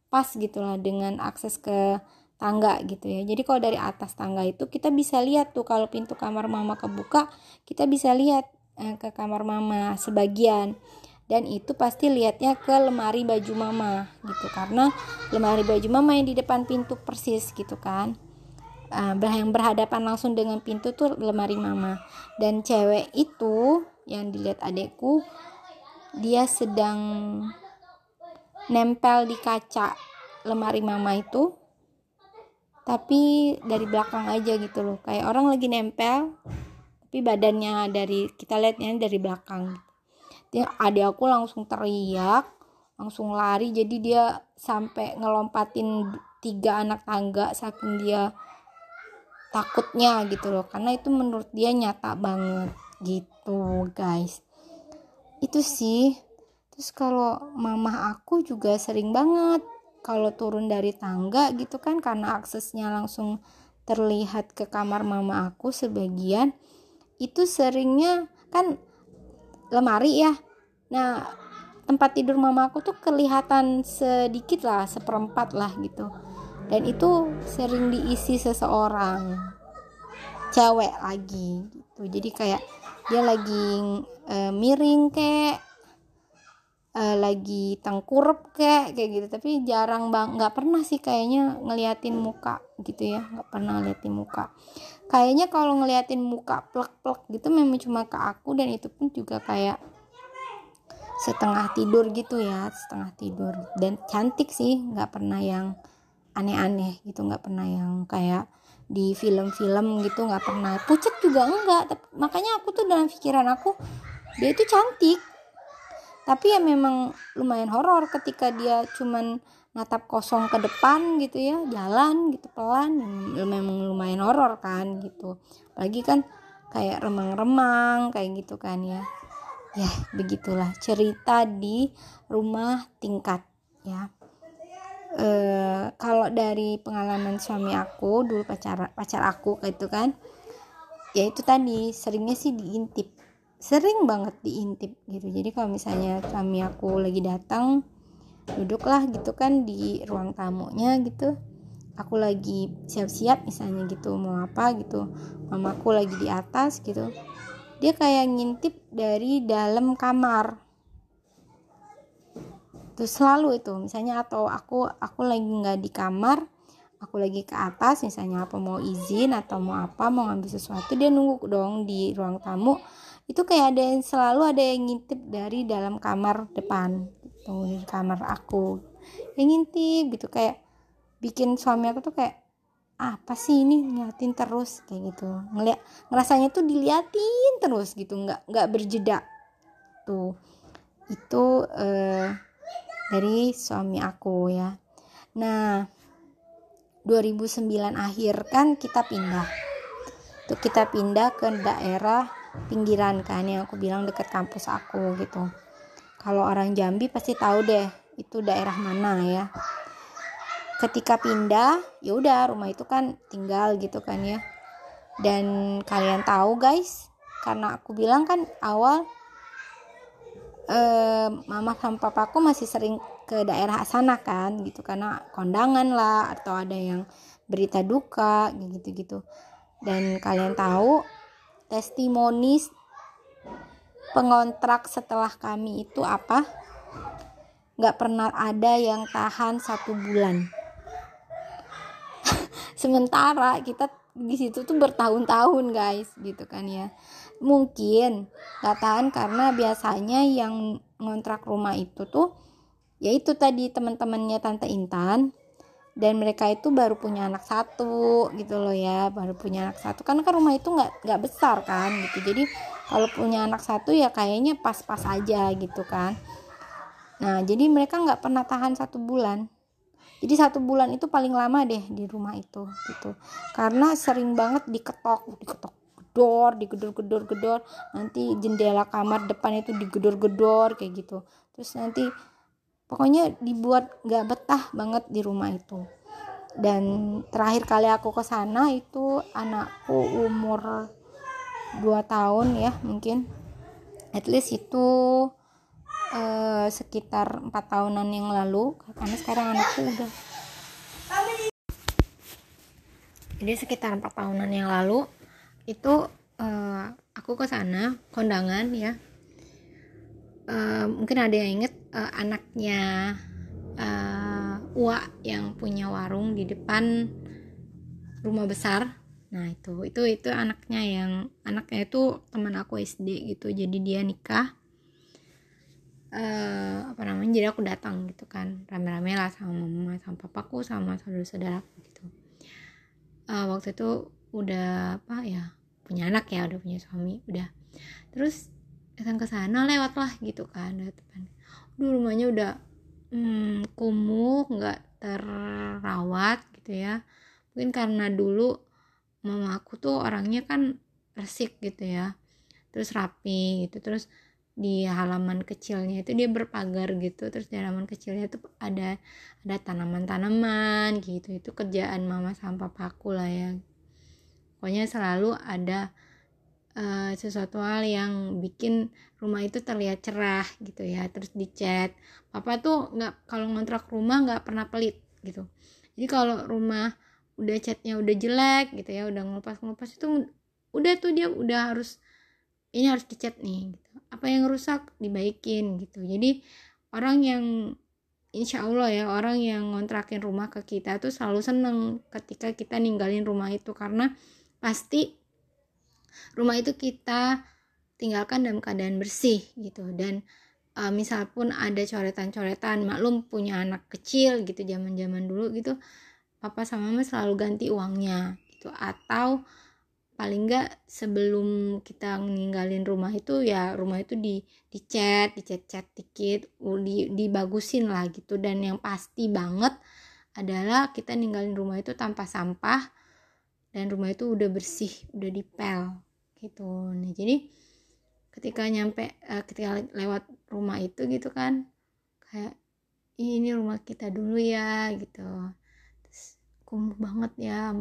pas gitulah dengan akses ke tangga gitu ya. Jadi kalau dari atas tangga itu kita bisa lihat tuh kalau pintu kamar mama kebuka kita bisa lihat eh, ke kamar mama sebagian. Dan itu pasti lihatnya ke lemari baju mama gitu karena lemari baju mama yang di depan pintu persis gitu kan. Uh, yang berhadapan langsung dengan pintu tuh lemari mama. Dan cewek itu yang dilihat adekku dia sedang nempel di kaca lemari mama itu tapi dari belakang aja gitu loh. Kayak orang lagi nempel tapi badannya dari kita lihatnya dari belakang. Adik aku langsung teriak langsung lari. Jadi dia sampai ngelompatin tiga anak tangga saking dia takutnya gitu loh. Karena itu menurut dia nyata banget gitu guys. Itu sih terus kalau mama aku juga sering banget kalau turun dari tangga gitu kan karena aksesnya langsung terlihat ke kamar mama aku sebagian itu seringnya kan lemari ya. Nah tempat tidur mama aku tuh kelihatan sedikit lah seperempat lah gitu. Dan itu sering diisi seseorang cewek lagi gitu. Jadi kayak dia lagi e, miring kek e, lagi tengkurap kek kayak gitu. Tapi jarang bang nggak pernah sih kayaknya ngeliatin muka gitu ya. Nggak pernah ngeliatin muka. Kayaknya kalau ngeliatin muka plek-plek gitu memang cuma ke aku dan itu pun juga kayak setengah tidur gitu ya setengah tidur. Dan cantik sih nggak pernah yang aneh-aneh gitu. Nggak pernah yang kayak di film-film gitu nggak pernah. Pucat juga enggak makanya aku tuh dalam pikiran aku dia itu cantik tapi ya memang lumayan horor ketika dia cuman natap kosong ke depan gitu ya jalan gitu pelan memang lumayan horor kan gitu. Apalagi kan kayak remang-remang kayak gitu kan ya. Ya begitulah cerita di rumah tingkat ya. E, kalau dari pengalaman suami aku dulu pacar pacar aku gitu kan ya itu tadi seringnya sih diintip sering banget diintip gitu. Jadi kalau misalnya suami aku lagi datang duduklah gitu kan di ruang tamunya gitu. Aku lagi siap-siap misalnya gitu mau apa gitu. Mamaku lagi di atas gitu. Dia kayak ngintip dari dalam kamar. Terus selalu itu misalnya atau aku aku lagi nggak di kamar aku lagi ke atas misalnya apa mau izin atau mau apa mau ngambil sesuatu dia nunggu dong di ruang tamu itu kayak ada yang selalu ada yang ngintip dari dalam kamar depan gitu di kamar aku. Yang ngintip gitu kayak bikin suami aku tuh kayak apa sih ini? Ngeliatin terus kayak gitu. Ngeliat ngerasanya tuh diliatin terus gitu. Nggak nggak berjeda. Tuh. Itu eh, dari suami aku ya. Nah 2009 akhir kan kita pindah. Tuh kita pindah ke daerah pinggiran kan yang aku bilang deket kampus aku gitu. Kalau orang Jambi pasti tahu deh itu daerah mana ya. Ketika pindah ya udah rumah itu kan tinggal gitu kan ya. Dan kalian tahu guys karena aku bilang kan awal eh, mama sama papaku masih sering ke daerah sana kan gitu karena kondangan lah atau ada yang berita duka gitu gitu dan kalian tahu testimoni pengontrak setelah kami itu apa? Nggak pernah ada yang tahan satu bulan. [laughs] Sementara kita di situ tuh bertahun-tahun guys gitu kan ya. Mungkin nggak tahan karena biasanya yang ngontrak rumah itu tuh yaitu tadi teman-temannya tante Intan dan mereka itu baru punya anak satu gitu loh ya baru punya anak satu. Karena kan rumah itu nggak nggak besar kan gitu. Jadi kalau punya anak satu ya kayaknya pas-pas aja gitu kan. Nah jadi mereka nggak pernah tahan satu bulan. Jadi satu bulan itu paling lama deh di rumah itu gitu. Karena sering banget diketok diketok gedor digedor-gedor gedor nanti jendela kamar depan itu digedor-gedor kayak gitu. Terus nanti pokoknya dibuat gak betah banget di rumah itu. Dan terakhir kali aku ke sana itu anakku umur 2 tahun ya mungkin. At least itu uh, sekitar empat tahunan yang lalu karena sekarang anakku udah. Jadi sekitar empat tahunan yang lalu itu uh, aku ke sana kondangan ya uh, mungkin ada yang inget uh, anaknya uh, Ua yang punya warung di depan rumah besar. Nah itu itu itu anaknya yang anaknya itu teman aku SD gitu jadi dia nikah. Uh, apa namanya jadi aku datang gitu kan. Rame-rame lah sama mama sama papaku sama saudara-saudaraku gitu. Uh, waktu itu udah apa ya punya anak ya udah punya suami udah. Terus datang ke sana lewat lah gitu kan depan. Duh, rumahnya udah hmm, kumuh nggak terawat gitu ya. Mungkin karena dulu mama aku tuh orangnya kan resik gitu ya terus rapi gitu terus di halaman kecilnya itu dia berpagar gitu terus di halaman kecilnya itu ada ada tanaman-tanaman gitu. Itu kerjaan mama sama papaku lah ya. Pokoknya selalu ada uh, sesuatu hal yang bikin rumah itu terlihat cerah gitu ya. Terus dicat papa tuh nggak kalau ngontrak rumah nggak pernah pelit gitu. Jadi kalau rumah udah catnya udah jelek gitu ya udah ngelupas ngelupas itu udah tuh dia udah harus ini harus dicat nih gitu. Apa yang rusak dibaikin gitu. Jadi orang yang insya Allah ya orang yang ngontrakin rumah ke kita tuh selalu seneng ketika kita ninggalin rumah itu. Karena pasti rumah itu kita tinggalkan dalam keadaan bersih gitu. Dan uh, misal pun ada coretan-coretan maklum punya anak kecil gitu zaman-zaman dulu gitu papa sama mama selalu ganti uangnya gitu. Atau paling enggak sebelum kita ninggalin rumah itu ya rumah itu di dicat dicat-cat dikit di dibagusin lah gitu. Dan yang pasti banget adalah kita ninggalin rumah itu tanpa sampah dan rumah itu udah bersih udah dipel gitu. Nih jadi ketika nyampe uh, ketika lewat rumah itu gitu kan kayak ini rumah kita dulu ya gitu. Terus kumuh banget ya.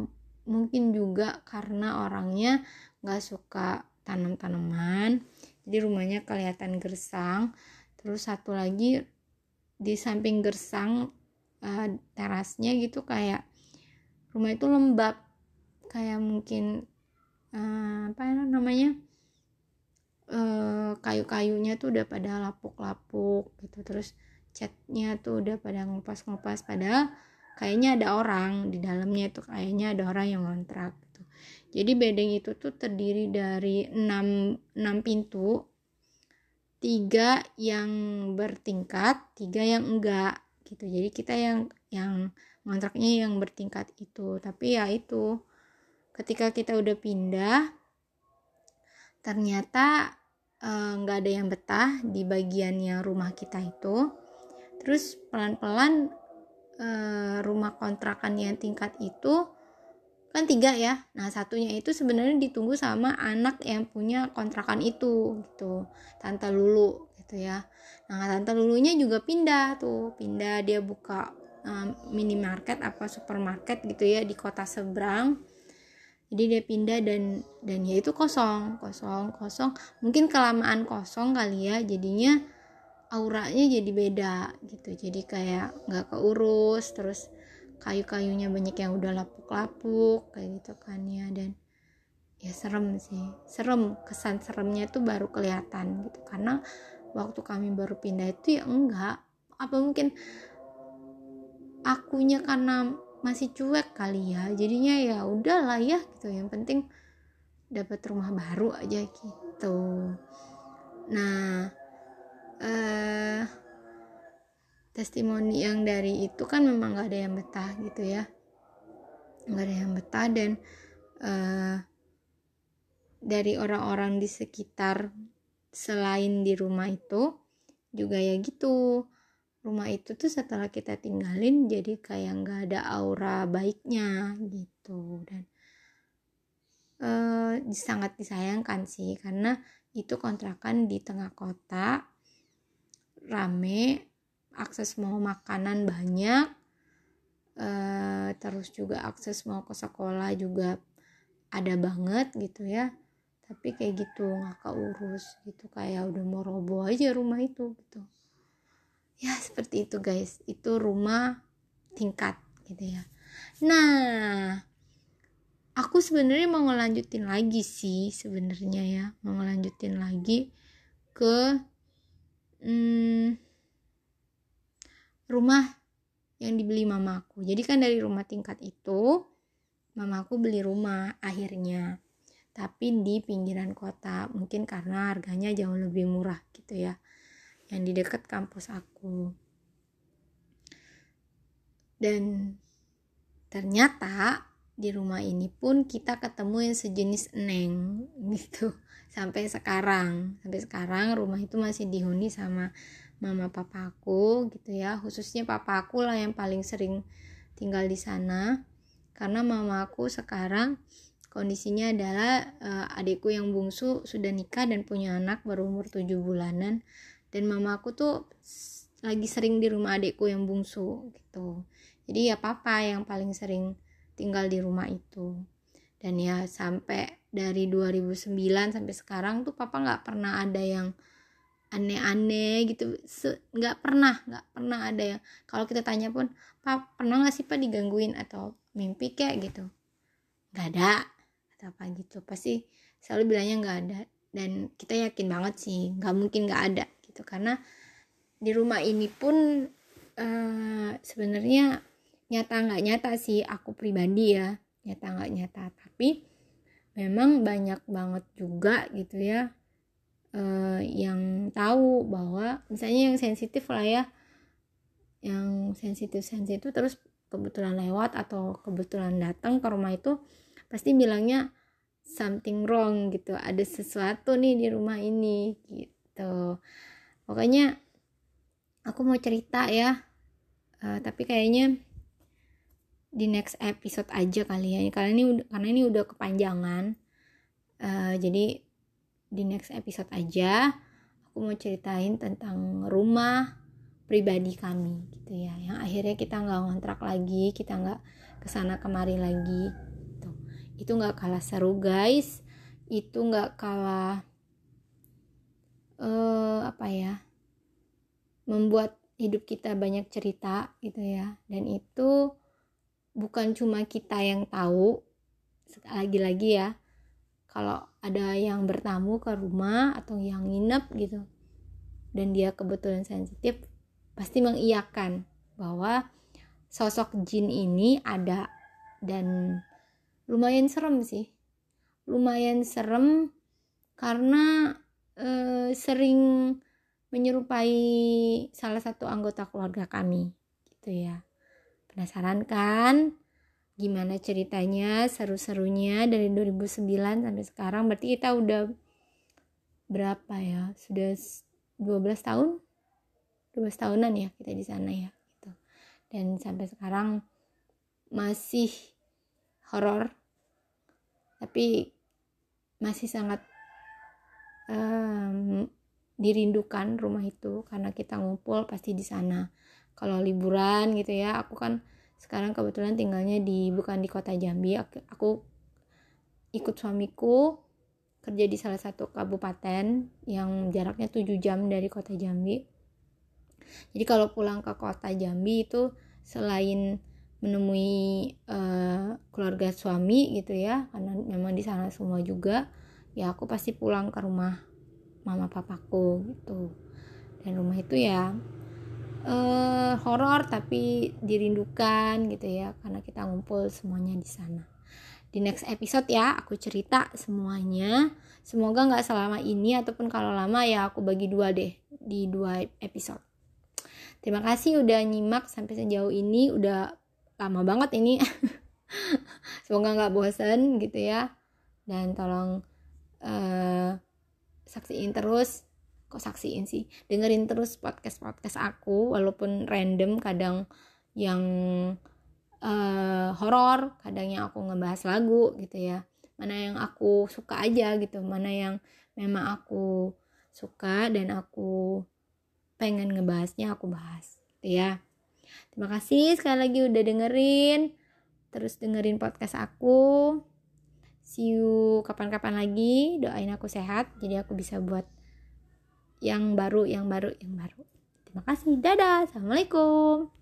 Mungkin juga karena orangnya nggak suka tanam-tanaman jadi rumahnya kelihatan gersang. Terus satu lagi di samping gersang uh, terasnya gitu kayak rumah itu lembab kayak mungkin uh, apa namanya uh, kayu-kayunya tuh udah pada lapuk-lapuk gitu terus catnya tuh udah pada ngelupas-ngelupas padahal kayaknya ada orang di dalamnya itu kayaknya ada orang yang ngontrak gitu. jadi bedeng itu tuh terdiri dari 6, 6 pintu tiga yang bertingkat tiga yang enggak gitu jadi kita yang yang ngontraknya yang bertingkat itu tapi ya itu ketika kita udah pindah ternyata eh, nggak uh, ada yang betah di bagian yang rumah kita itu. Terus pelan-pelan uh, rumah kontrakan yang tingkat itu kan tiga ya. Nah satunya itu sebenarnya ditunggu sama anak yang punya kontrakan itu gitu. Tante lulu gitu ya. Nah tante lulunya juga pindah tuh. Pindah dia buka um, minimarket apa supermarket gitu ya di kota seberang jadi dia pindah dan dan ya itu kosong kosong kosong. Mungkin kelamaan kosong kali ya jadinya auranya jadi beda gitu. Jadi kayak nggak keurus terus kayu-kayunya banyak yang udah lapuk-lapuk kayak gitu kan ya. Dan ya serem sih serem. Kesan seremnya itu baru kelihatan gitu. Karena waktu kami baru pindah itu ya enggak. Apa mungkin akunya karena masih cuek kali ya. Jadinya ya udahlah ya gitu. Yang penting dapat rumah baru aja gitu. Nah uh, testimoni yang dari itu kan memang gak ada yang betah gitu ya. Gak ada yang betah dan uh, dari orang-orang di sekitar selain di rumah itu juga ya gitu rumah itu tuh setelah kita tinggalin jadi kayak nggak ada aura baiknya gitu. Dan uh, sangat disayangkan sih karena itu kontrakan di tengah kota rame akses mau makanan banyak uh, terus juga akses mau ke sekolah juga ada banget gitu ya. Tapi kayak gitu nggak keurus gitu kayak udah mau roboh aja rumah itu gitu ya seperti itu guys. Itu rumah tingkat gitu ya. Nah aku sebenarnya mau ngelanjutin lagi sih sebenarnya ya. Mau ngelanjutin lagi ke hmm, rumah yang dibeli mamaku jadi kan dari rumah tingkat itu mamaku beli rumah akhirnya. Tapi di pinggiran kota mungkin karena harganya jauh lebih murah gitu ya yang di dekat kampus aku. Dan ternyata di rumah ini pun kita ketemu yang sejenis neng [laughs] gitu. Sampai sekarang sampai sekarang rumah itu masih dihuni sama mama papaku gitu ya. Khususnya papaku lah yang paling sering tinggal di sana. Karena mamaku sekarang kondisinya adalah uh, adikku yang bungsu sudah nikah dan punya anak berumur 7 bulanan dan mamaku tuh lagi sering di rumah adikku yang bungsu gitu. Jadi ya papa yang paling sering tinggal di rumah itu. Dan ya sampai dari 2009 sampai sekarang tuh papa nggak pernah ada yang aneh-aneh gitu. Nggak pernah nggak pernah ada yang kalau kita tanya pun pak pernah nggak sih pak digangguin? Atau mimpi kayak gitu. Nggak ada atau apa gitu. Pasti selalu bilangnya nggak ada. Dan kita yakin banget sih nggak mungkin nggak ada gitu. Karena di rumah ini pun uh, sebenarnya nyata nggak nyata sih aku pribadi ya. Nyata nggak nyata. Tapi memang banyak banget juga gitu ya uh, yang tahu bahwa misalnya yang sensitif lah ya. Yang sensitif sensitif terus kebetulan lewat atau kebetulan datang ke rumah itu pasti bilangnya something wrong gitu. Ada sesuatu nih di rumah ini gitu pokoknya aku mau cerita ya. Uh, tapi kayaknya di next episode aja kali ya. Karena ini karena ini udah kepanjangan. Uh, jadi di next episode aja aku mau ceritain tentang rumah pribadi kami gitu ya. Yang akhirnya kita nggak ngontrak lagi kita nggak ke sana kemari lagi gitu. itu nggak kalah seru guys. Itu nggak kalah uh, apa ya membuat hidup kita banyak cerita gitu ya. Dan itu bukan cuma kita yang tahu lagi-lagi ya kalau ada yang bertamu ke rumah atau yang nginep gitu dan dia kebetulan sensitif pasti mengiyakan bahwa sosok jin ini ada. Dan lumayan serem sih. Lumayan serem karena e, sering menyerupai salah satu anggota keluarga kami gitu ya. Penasaran kan? Gimana ceritanya seru-serunya dari 2009 sampai sekarang? Berarti kita udah berapa ya? Sudah 12 tahun? 12 tahunan ya kita di sana ya gitu. Dan sampai sekarang masih horor tapi masih sangat um, dirindukan rumah itu karena kita ngumpul pasti di sana. Kalau liburan gitu ya aku kan sekarang kebetulan tinggalnya di bukan di kota Jambi. Aku, aku ikut suamiku kerja di salah satu kabupaten yang jaraknya 7 jam dari kota Jambi. Jadi kalau pulang ke kota Jambi itu selain menemui uh, keluarga suami gitu ya karena memang di sana semua juga ya aku pasti pulang ke rumah mama papaku gitu. Dan rumah itu ya uh, horor tapi dirindukan gitu ya karena kita ngumpul semuanya di sana. Di next episode ya aku cerita semuanya. Semoga nggak selama ini ataupun kalau lama ya aku bagi dua deh di dua episode. Terima kasih udah nyimak sampai sejauh ini udah lama banget ini. [laughs] Semoga nggak bosen gitu ya. Dan tolong uh, saksiin terus. Kok saksiin sih? Dengerin terus podcast podcast aku walaupun random kadang yang uh, horor kadang yang aku ngebahas lagu gitu ya. Mana yang aku suka aja gitu mana yang memang aku suka dan aku pengen ngebahasnya aku bahas gitu ya. Terima kasih sekali lagi udah dengerin. Terus dengerin podcast aku see you kapan-kapan lagi. Doain aku sehat. Jadi aku bisa buat yang baru yang baru yang baru. Terima kasih. Dadah. Assalamualaikum